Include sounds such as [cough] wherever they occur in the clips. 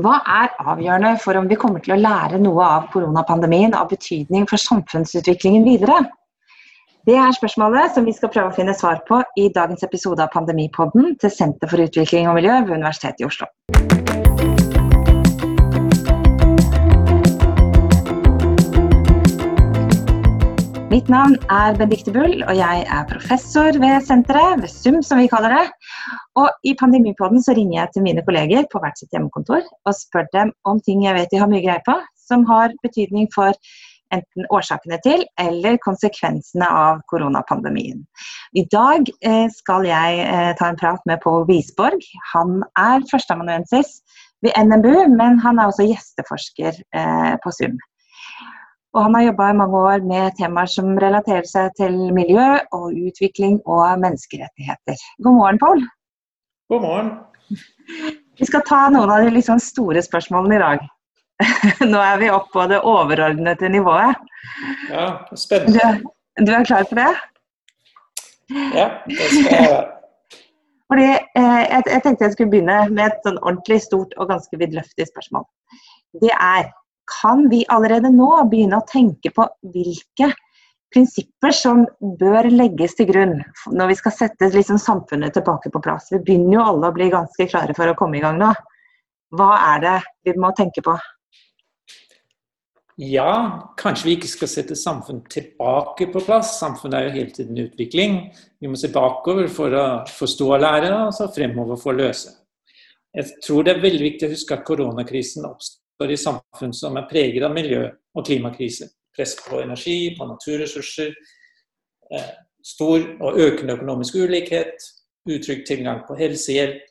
Hva er avgjørende for om vi kommer til å lære noe av koronapandemien av betydning for samfunnsutviklingen videre? Det er spørsmålet som vi skal prøve å finne svar på i dagens episode av Pandemipodden til Senter for utvikling og miljø ved Universitetet i Oslo. Mitt navn er Benedicte Bull, og jeg er professor ved senteret, ved SUM som vi kaller det. Og i Pandemipodden så ringer jeg til mine kolleger på hvert sitt hjemmekontor og spør dem om ting jeg vet de har mye greie på, som har betydning for enten årsakene til eller konsekvensene av koronapandemien. I dag eh, skal jeg eh, ta en prat med Pål Wisborg. Han er førsteamanuensis ved NMBU, men han er også gjesteforsker eh, på SUM. Og han har jobba i mange år med temaer som relaterer seg til miljø og utvikling og menneskerettigheter. God morgen, Pål. God morgen. Vi skal ta noen av de liksom store spørsmålene i dag. [laughs] Nå er vi oppe på det overordnede nivået. Ja, spennende. Du, du er klar for det? Ja, det skal jeg være. Fordi eh, jeg, jeg, tenkte jeg skulle begynne med et sånn ordentlig stort og ganske vidløftig spørsmål. Det er kan vi allerede nå begynne å tenke på hvilke prinsipper som bør legges til grunn når vi skal sette liksom samfunnet tilbake på plass. Vi begynner jo alle å bli ganske klare for å komme i gang nå. Hva er det vi må tenke på? Ja, kanskje vi ikke skal sette samfunnet tilbake på plass. Samfunnet er jo hele tiden i utvikling. Vi må se bakover for å forstå og lære, og så fremover for å løse. Jeg tror det er veldig viktig å huske at koronakrisen oppstår for i samfunn som er preget av miljø- og klimakrise. Press på energi, på naturressurser, eh, stor og økende økonomisk ulikhet, utrygg tilgang på helsehjelp.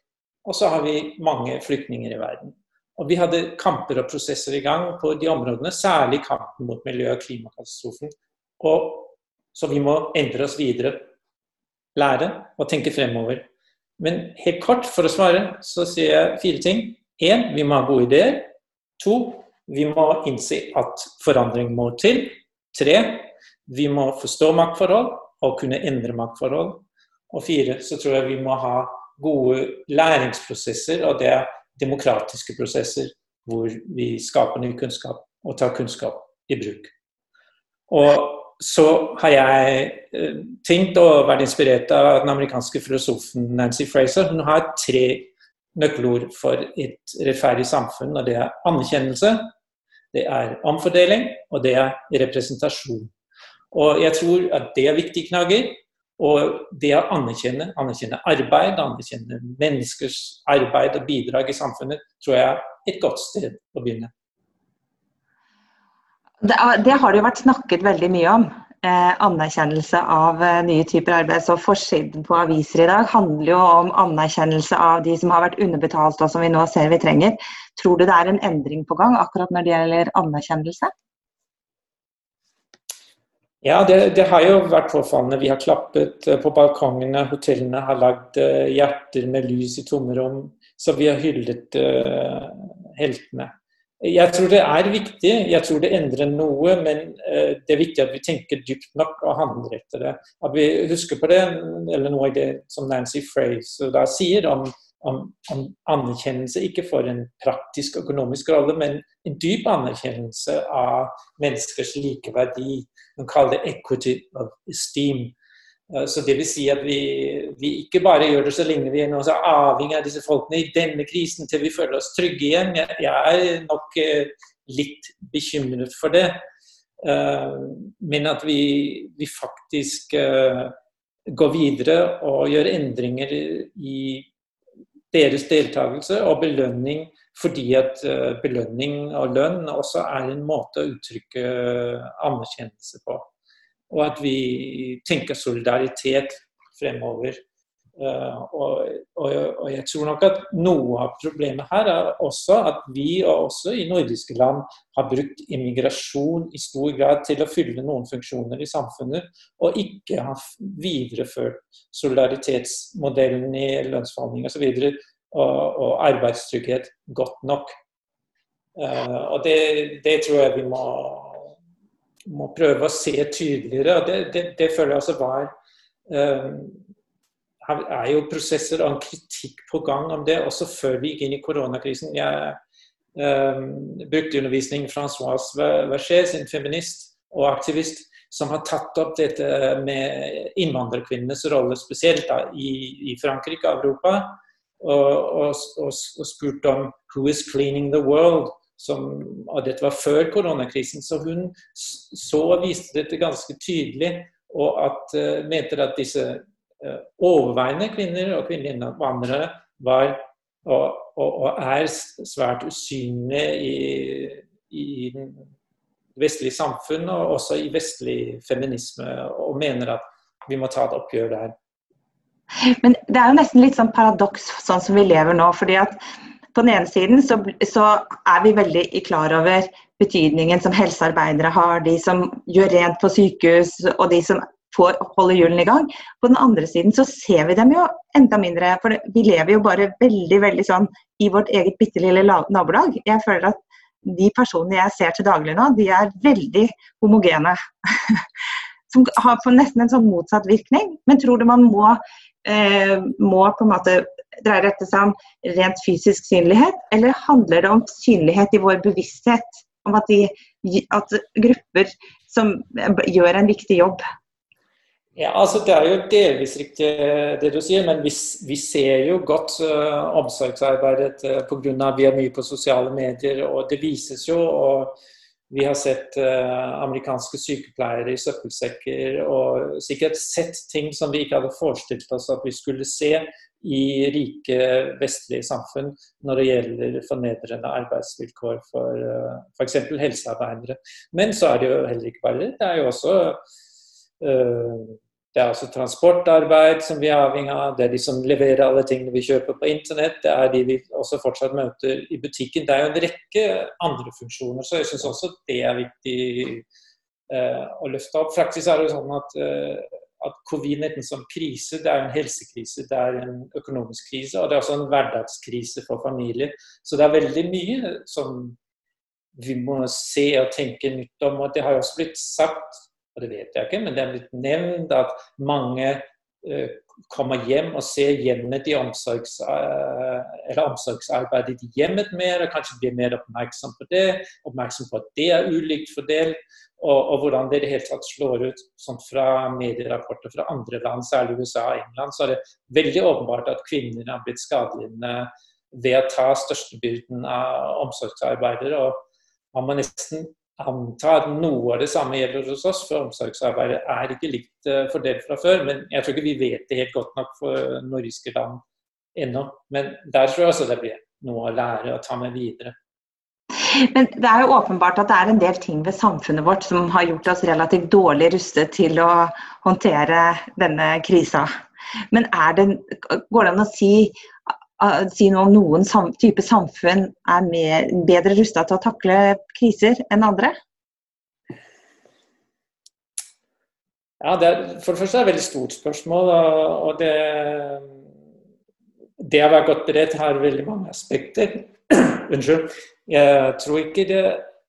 Og så har vi mange flyktninger i verden. Og vi hadde kamper og prosesser i gang på de områdene, særlig kampen mot miljø- og klimakatastrofen. Og, så vi må endre oss videre, lære og tenke fremover. Men helt kort for å svare, så sier jeg fire ting. Én, vi må ha gode ideer. To, vi må innse at forandring må til. Tre, vi må forstå maktforhold og kunne endre maktforhold. Og fire, så tror jeg vi må ha gode læringsprosesser, og det er demokratiske prosesser hvor vi skaper ny kunnskap og tar kunnskap i bruk. Og så har jeg eh, tenkt og vært inspirert av den amerikanske filosofen Nancy Fraser. Hun har tre nøkkelord for et rettferdig samfunn. og Det er anerkjennelse, det er omfordeling og det er representasjon. Og Jeg tror at det er viktige knagger. Og det å anerkjenne, anerkjenne arbeid, anerkjenne menneskers arbeid og bidrag i samfunnet, tror jeg er et godt sted å begynne. Det, det har det jo vært snakket veldig mye om anerkjennelse av eh, nye typer arbeid. Så forsiden på aviser i dag handler jo om anerkjennelse av de som har vært underbetalt og som vi nå ser vi trenger. Tror du det er en endring på gang akkurat når det gjelder anerkjennelse? Ja, det, det, har jo vært påfallende. Vi har klappet eh, på balkongene, hotellene har lagd eh, hjerter med lys i tomrom. Så vi har hyllet uh, heltene. Jeg tror det er viktig, jeg tror det endrer noe, men eh, det er viktig at vi tenker dypt nok og handler etter det. At vi husker på det, eller noe av det som Nancy Fraser da sier om, om, om anerkjennelse, ikke for en praktisk økonomisk rolle, men en dyp anerkjennelse av menneskers likeverdi. Hun kaller det 'equity of esteem'. Eh, så det vil si at vi, vi, ikke bare gjør det så lenge vi er noe så avhengig av disse folkene i denne krisen til vi føler oss trygge igjen. Jeg, er nok eh, litt bekymret for det. Eh, men at vi, vi faktisk går videre og gjør endringer i deres deltakelse og belønning, fordi at belønning og lønn også er en måte å uttrykke anerkjennelse på og at vi tenker solidaritet fremover. Uh, og, og, og, jeg tror nok at noe av problemet her er også at vi, og også i nordiske land, har brukt immigrasjon i stor grad til å fylle noen funksjoner i samfunnet, og ikke har videreført solidaritetsmodellen i lønnsforhandling osv. Og, og, og arbeidstrygghet godt nok. Uh, og det, det tror jeg vi må må prøve å se tydeligere. og Det, det, det føler jeg altså var um, Her er jo prosesser og en kritikk på gang om det, også før vi gikk inn i koronakrisen. Jeg, brukt brukte undervisning Francois Verger, sin feminist og aktivist, som har tatt opp dette med innvandrerkvinnenes rolle, spesielt da, i, i, Frankrike og Europa, og, og, og, og, spurt om 'Who is cleaning the world?' Som, og dette var før koronakrisen, så hun så og viste dette ganske tydelig, og at, uh, mente at disse uh, overveiende kvinner og kvinnelige innvandrere var og, og, er svært usynlige i, i vestlige samfunn og også i vestlig feminisme, og mener at vi må ta et oppgjør der. Men det er jo nesten litt sånn paradoks sånn som vi lever nå. fordi at på den ene siden så, så, er vi veldig klar over betydningen som helsearbeidere har, de som gjør rent på sykehus og de som får, holder hjulene i gang. På den andre siden så ser vi dem jo enda mindre, for vi lever jo bare veldig veldig sånn i vårt eget bitte lille nabolag. Jeg føler at de personene jeg ser til daglig nå, de er veldig homogene. [laughs] Som har nesten en sånn motsatt virkning. Men tror du man må, eh, må på en måte dreier dette seg om rent fysisk synlighet, eller handler det om synlighet i vår bevissthet? Om at, de, at grupper som gjør en viktig jobb, ja, altså Det er jo delvis riktig eh, det du sier, men vi, vi ser jo godt uh, omsorgsarbeidet uh, pga. vi er mye på sosiale medier. og Det vises jo. og Vi har sett uh, amerikanske sykepleiere i søppelsekker og sikkert sett ting som vi ikke hadde forestilt oss at vi skulle se i rike vestlige samfunn når det gjelder fornedrende arbeidsvilkår for uh, f.eks. helsearbeidere. Men så er det jo heller ikke bare det. Det er jo også uh, det er altså transportarbeid som vi er avhengig av, det er de som leverer alle tingene vi kjøper på internett, det er de vi også fortsatt møter i butikken. Det er jo en rekke andre funksjoner, så jeg syns også det er viktig eh, å løfte opp. Faktisk er det jo sånn at, eh, at covid-19 som krise, det er en helsekrise, det er en økonomisk krise, og det er også en hverdagskrise for familier. Så det er veldig mye som vi må se og tenke nytt om. og Det har jo også blitt sagt og det vet jeg ikke, men det er blitt nevnt at mange uh, kommer hjem og ser hjemmet i omsorgs, uh, eller omsorgsarbeidet i hjemmet mer, og kanskje blir mer oppmerksom på det. Oppmerksom på at det er ulikt fordelt, og, og hvordan det i det hele tatt slår ut. Sånn fra medierapporter fra andre land, særlig USA og England, så er det veldig åpenbart at kvinner har blitt skadelidende ved å ta størstebyrden av omsorgsarbeidere. og man må nesten anta at noe av det samme gjelder hos oss, for omsorgsarbeidet er ikke likt eh, fordelt fra før. Men jeg tror ikke vi vet det helt godt nok for nordiske land ennå. Men der tror jeg også det blir noe å lære og ta med videre. Men det er jo åpenbart at det er en del ting ved samfunnet vårt som har gjort oss relativt dårlig rustet til å håndtere denne krisa. Men det, går det an å si si noe om noen sam type samfunn er mer, bedre rusta til å takle kriser enn andre? Ja, det er, For det første er det et veldig stort spørsmål. og det, det å være godt beredt har veldig mange aspekter. [clears throat] Unnskyld. Jeg tror ikke det,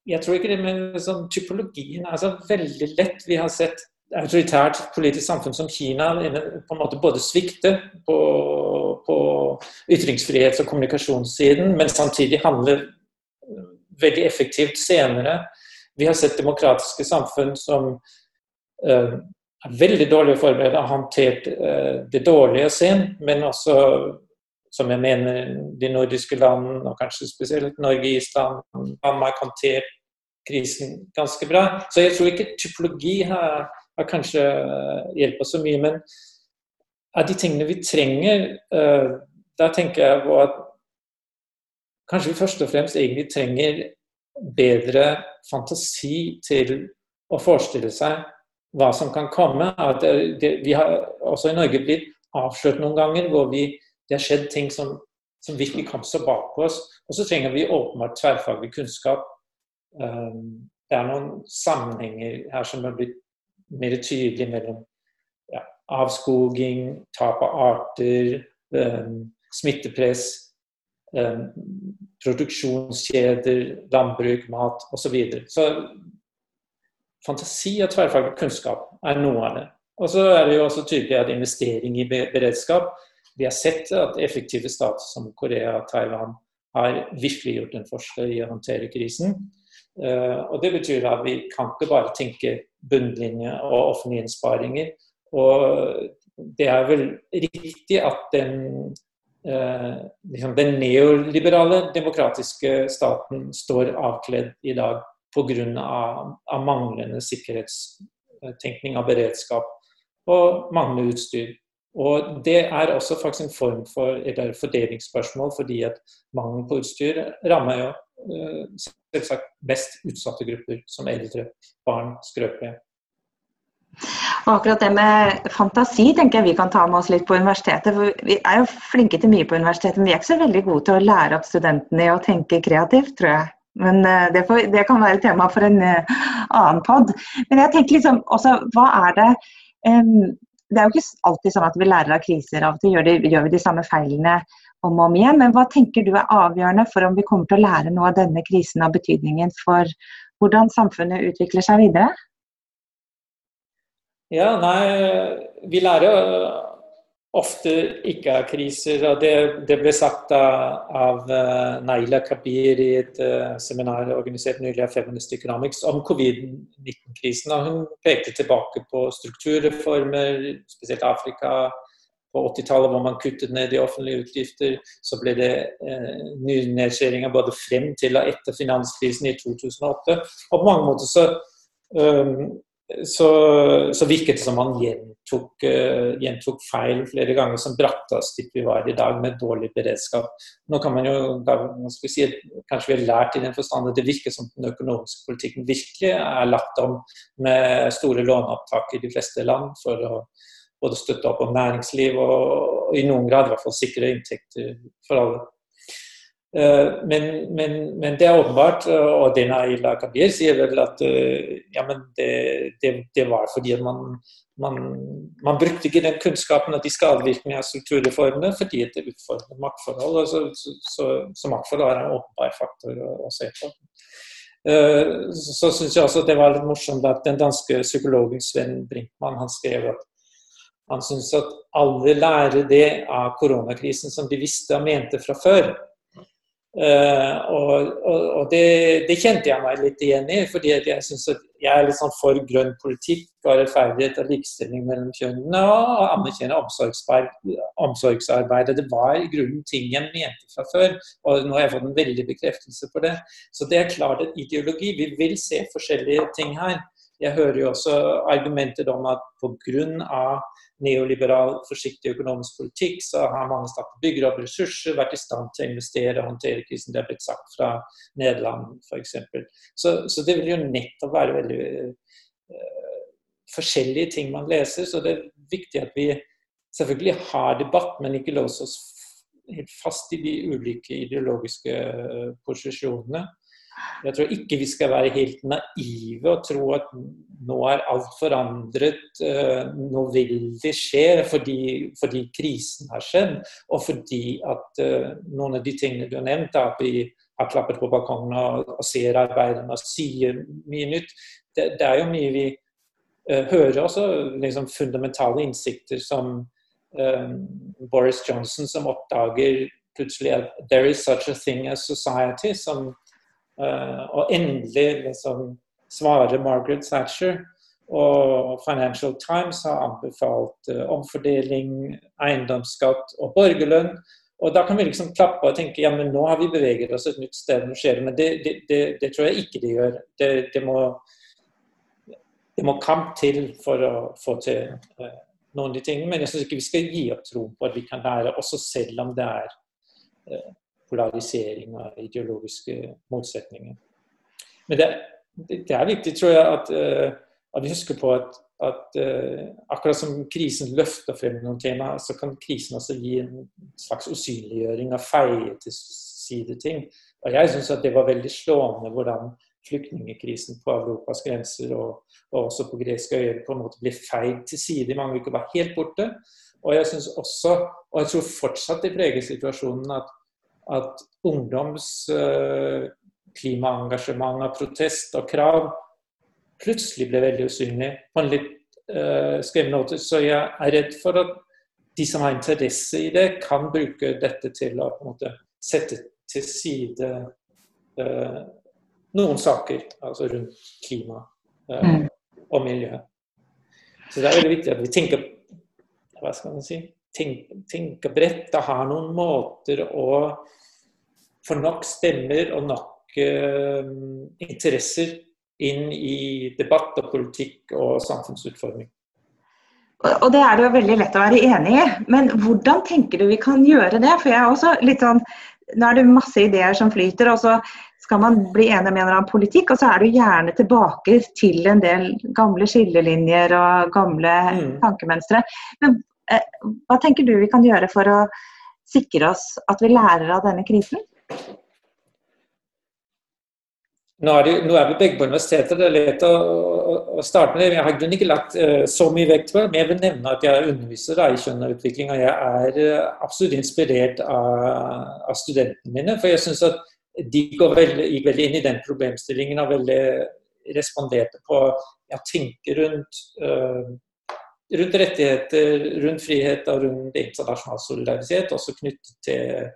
jeg tror ikke det med sånn typologien er så veldig lett. Vi har sett autoritært politisk samfunn som Kina på en måte både svikte på på ytringsfrihets- og kommunikasjonssiden, men samtidig handler veldig effektivt senere. Vi har sett demokratiske samfunn som uh, er veldig dårlige forberedt og har håndtert uh, det dårlige sent, men også, som jeg mener, de nordiske land, og kanskje spesielt Norge, Island, Danmark håndtert krisen ganske bra. Så jeg tror ikke typologi har, har kanskje hjulpet så mye. men av de tingene vi trenger, uh, der tenker jeg på at kanskje vi først og fremst egentlig trenger bedre fantasi til å forestille seg hva som kan komme. At det, vi har også i Norge blitt avslørt noen ganger hvor vi, det har skjedd ting som, som virkelig kom så bak oss. Og så trenger vi åpenbart tverrfaglig kunnskap. Um, det er noen sammenhenger her som er blitt mer tydelig mellom avskoging, tap av arter, um, smittepress, um, produksjonskjeder, landbruk, mat osv. Så, videre. så fantasi og tverrfaglig kunnskap er noe av det. Og så er det jo også tydelig at investering i beredskap Vi har sett at effektive stater som Korea, og Taiwan har virkelig gjort en forskjell i å håndtere krisen. Og Det betyr at vi kan ikke bare tenke bunnlinje og offentlige innsparinger. Og det er vel riktig at den, liksom den neoliberale demokratiske staten står avkledd i dag pga. Av, av manglende sikkerhetstenkning av beredskap og manglende utstyr. Og Det er også faktisk en form for et fordelingsspørsmål, fordi at mangel på utstyr rammer jo uh, selvsagt best utsatte grupper, som eldre, barn, skrøpelige. Og akkurat det med fantasi tenker jeg vi kan ta med oss litt på universitetet. for Vi er jo flinke til mye på universitetet, men vi er ikke så veldig gode til å lære opp studentene i å tenke kreativt, tror jeg. Men uh, det, får, det, kan være tema for en uh, annen pod. Men jeg tenker liksom også, hva er det um, det er jo ikke alltid sånn at vi lærer av kriser. Av og til gjør, de, gjør, vi de samme feilene om og om igjen. Men hva tenker du er avgjørende for om vi kommer til å lære noe av denne krisen av betydningen for hvordan samfunnet utvikler seg videre? Ja, nei, vi lærer ofte ikke av kriser. og Det, det ble sagt av, av uh, Naila Kabir i et uh, seminar organisert nylig av Feminist Economics om covid-19-krisen. og Hun pekte tilbake på strukturreformer, spesielt Afrika på 80-tallet, hvor man kuttet ned i offentlige utgifter. Så ble det eh, nedskjæringer både frem til og etter finanskrisen i 2008. Og på mange måter så um, så, så, virket det som man gjentok, uh, gjentok, feil flere ganger, som brakte oss dit vi var i dag, med dårlig beredskap. Nå kan man jo man si, Kanskje vi har lært i den forstand at det virker som den økonomiske politikken virkelig er lagt om med store låneopptak i de fleste land for å både støtte opp om næringsliv og, og i noen grad i hvert fall sikre inntekter for alle. Eh, men, men, men, det er åpenbart, og Dena Ila Kabir sier vel at eh, ja, det, det, det, var fordi man, man, man, brukte ikke den kunnskapen av de skadevirkningene av strukturreformene fordi det utfordret maktforhold. Så, så, så, så, maktforhold er en åpenbar faktor å, å se på. Eh, så syns jeg også det var litt morsomt at den danske psykologen Sven Brinkmann han skrev at han syntes at alle lærer det av koronakrisen som de visste og mente fra før. Uh, og, og, og det, det, kjente jeg meg litt igjen i, fordi jeg synes at jeg er litt sånn for grønn politikk og rettferdighet og likestilling mellom kjønnene og anerkjenne omsorgsarbeidet. Det var i grunnen ting jeg mente fra før, og nå har jeg fått en veldig bekreftelse på det. Så det er klart et ideologi. Vi vil se forskjellige ting her. Jeg hører jo også argumenter om at pga. neoliberal, forsiktig økonomisk politikk, så har mange stater bygd opp ressurser, vært i stand til å investere og håndtere krisen. Det er blitt sagt fra Nederland f.eks. Så, så det vil jo nettopp være veldig uh, forskjellige ting man leser. Så det er viktig at vi selvfølgelig har debatt, men ikke låser oss helt fast i de ulike ideologiske uh, posisjonene. Jeg tror ikke vi skal være helt naive og tro at nå er alt forandret, eh, nå vil det skje fordi, fordi krisen har skjedd, og fordi at eh, noen av de tingene du har nevnt, at vi har klappet på balkongen og, ser arbeiderne og sier mye nytt, det, det, er jo mye vi uh, hører også, liksom fundamentale innsikter som um, Boris Johnson som oppdager plutselig at there is such a thing as society, som Eh, og endelig liksom svarer Margaret Thatcher. Og Financial Times har anbefalt uh, omfordeling, eiendomsskatt og borgerlønn. Og da kan vi liksom klappe og tenke ja, men nå har vi beveget oss et nytt sted. Nå skjer det. Men det, det, det, det tror jeg ikke de gjør. Det, må, må kamp til for å få til uh, noen av de tingene. Men jeg syns ikke vi skal gi opp tro på at vi kan lære, også selv om det er polarisering og ideologiske motsetninger. Men det, det er viktig, tror jeg, at, uh, at vi husker på at, at uh, akkurat som krisen løfter frem noen tema, så kan krisen også gi en slags usynliggjøring av feie til side ting. Og jeg syns det var veldig slående hvordan flyktningekrisen på Europas grenser og, og også på greske øyer på en måte ble feid til side. i Mange uker var helt borte. Og jeg synes også, og jeg tror fortsatt det preger situasjonen, at at ungdoms eh, klimaengasjement og protest og krav plutselig ble veldig usynlig på en litt uh, skremmende måte. Så jeg er redd for at de som har interesse i det, kan bruke dette til å måte, sette til side uh, noen saker altså rundt klima uh, mm. og miljø. Så det er veldig viktig at vi tenker hva skal man si, tenker, tenke bredt Det har noen måter å få nok stemmer og nok eh, interesser inn i debatt og politikk og samfunnsutforming. Og det er det jo veldig lett å være enig i, men hvordan tenker du vi kan gjøre det? For jeg er også litt sånn Nå er det masse ideer som flyter, og så skal man bli enig om en eller annen politikk, og så er du gjerne tilbake til en del gamle skillelinjer og gamle mm. tankemønstre. Men hva tenker du vi kan gjøre for å sikre oss at vi lærer av denne krisen? Nå er, det, nå er, vi begge på universitetet, det er lett å, å, å starte med det. Jeg har ikke lagt uh, så mye vekt på det, men jeg vil nevne at jeg underviser i kjønn og utvikling. Og jeg er uh, absolutt inspirert av, av, studentene mine. For jeg syns at de veldig, gikk veldig inn i den problemstillingen og veldig responderte på ja, tenke rundt, uh, rundt rettigheter, rundt frihet og rundt internasjonal solidaritet, også knyttet til,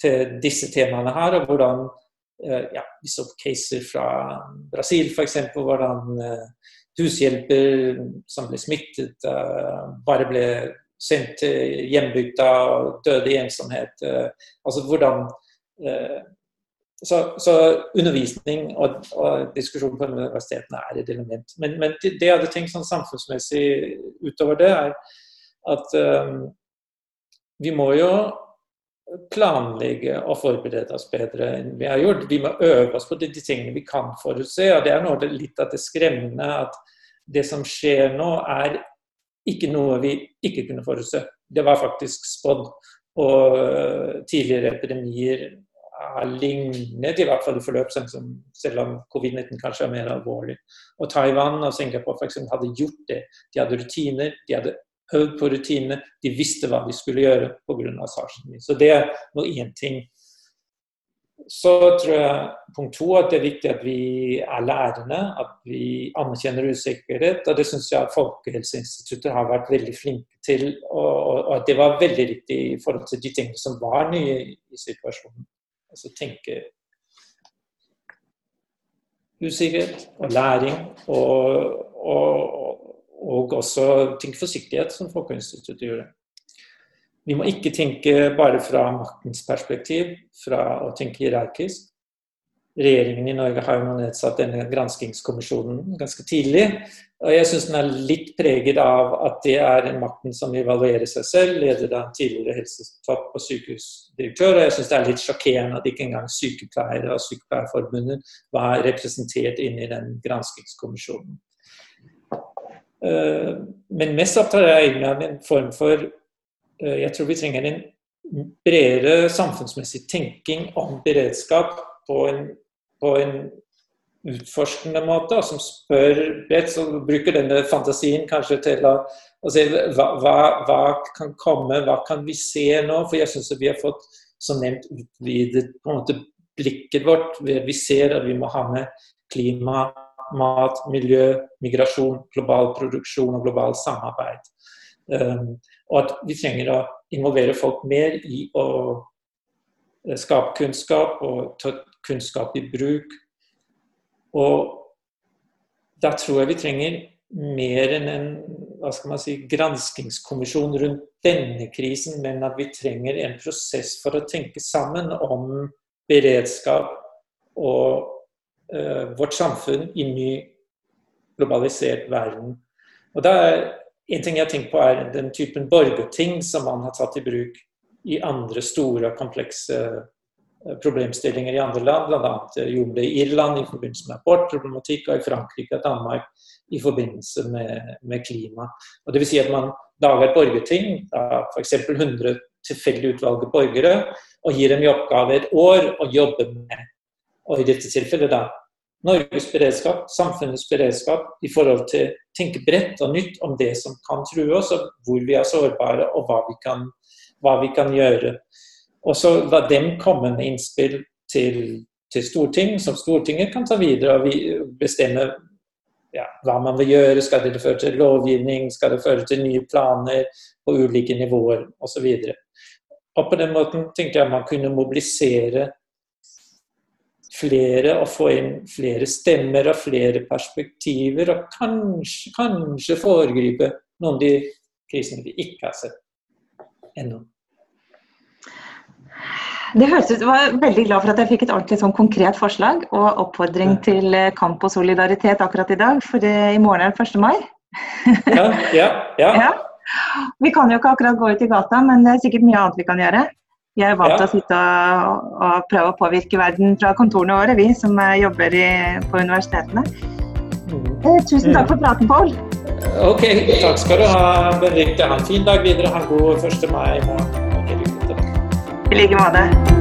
til disse temaene her. og hvordan Eh, ja, vi så caser fra Brasil f.eks. hvordan eh, hushjelper som ble smittet, eh, bare ble sendt til hjembygda og døde i ensomhet. Altså hvordan så, så, undervisning og, og, diskusjon på universitetene er et element. Men, men det jeg hadde tenkt sånn samfunnsmessig utover det, er at um, vi må jo planlegge og forberede oss bedre enn vi har gjort. Vi må øve oss på de, de tingene vi kan forutse. og Det er noe det, litt av det skremmende at det som skjer nå, er ikke noe vi ikke kunne forutse. Det var faktisk spådd. Og uh, tidligere epidemier har lignet, i hvert fall forløp, som, selv om covid-19 kanskje er mer alvorlig. Og Taiwan og Singapore for eksempel, hadde gjort det. De hadde rutiner, de hadde øvd på rutinene, de visste hva de skulle gjøre pga. SARS. Så det er nå én ting. Så tror jeg punkt to at det er viktig at vi er lærende, at vi anerkjenner usikkerhet. Og det syns jeg at Folkehelseinstituttet har vært veldig flinke til. Og, og, at det var veldig riktig i forhold til de tingene som var nye i situasjonen. Altså tenke usikkerhet og læring og, og, og også tenke forsiktighet, som Folkehøgskolen gjør. Vi må ikke tenke bare fra maktens perspektiv, fra å tenke hierarkisk. Regjeringen i Norge har jo nedsatt denne granskingskommisjonen ganske tidlig. Og jeg syns den er litt preget av at det er en makten som evaluerer seg selv, ledet av tidligere helsetopp og sykehusdirektør. Og jeg syns det er litt sjokkerende at ikke engang sykepleiere og Sykepleierforbundet var representert inne i den granskingskommisjonen. Eh, men mest opptatt er jeg av en form for eh, Jeg tror vi trenger en bredere samfunnsmessig tenking om beredskap på en, på en utforskende måte, som spør bredt, som bruker denne fantasien kanskje til å, å se hva, hva, hva, kan komme, hva kan vi se nå? For jeg syns vi har fått, som nevnt, utvidet på en måte blikket vårt. Vi ser at vi må ha med klima mat, miljø, migrasjon, global produksjon og global samarbeid. Um, og at vi trenger å involvere folk mer i å eh, skape kunnskap og kunnskap i bruk. Og da tror jeg vi trenger mer enn en hva skal man si, granskingskommisjon rundt denne krisen, men at vi trenger en prosess for å tenke sammen om beredskap og uh, vårt samfunn i ny globalisert verden. Og da er En ting jeg har tenkt på, er den typen borgerting som man har tatt i bruk i andre store og komplekse problemstillinger i andre land. Bl.a. Eh, gjorde det i Irland i forbindelse med abortproblematikk, og i Frankrike og Danmark i forbindelse med, med klima. Og det vil si at man lager et borgerting av f.eks. 100 tilfeldig utvalgte borgere, og gir dem i oppgave et år å jobbe med. Og i dette tilfellet da Norges beredskap, samfunnets beredskap, i forhold til å tenke bredt og nytt om det som kan true oss, og hvor vi er sårbare, og hva vi kan, hva vi kan gjøre. Og så la dem komme med innspill til, til Stortinget, som Stortinget kan ta videre og bestemme ja, hva man vil gjøre. Skal det føre til lovgivning, skal det føre til nye planer på ulike nivåer osv. Og, og på den måten tenker jeg man kunne mobilisere flere og få inn flere stemmer og flere perspektiver, og kanskje, kanskje foregripe noen av de krisene vi ikke har sett ennå. Det høres ut, Jeg var veldig glad for at jeg fikk et ordentlig sånn konkret forslag og oppfordring til eh, kamp og solidaritet akkurat i dag, for i morgen er det 1. mai. ja, ja, ja. [laughs] ja. Vi kan jo ikke akkurat gå ut i gata, men det er sikkert mye annet vi kan gjøre. Vi er vant til å sitte og, og, prøve å påvirke verden fra kontorene våre, vi som eh, jobber i, på universitetene. Mm. Eh, tusen takk for praten, Pål. Ok, takk skal du ha, Benedicte. Ha en fin dag videre. Ha en god 1. mai i morgen. I like måte.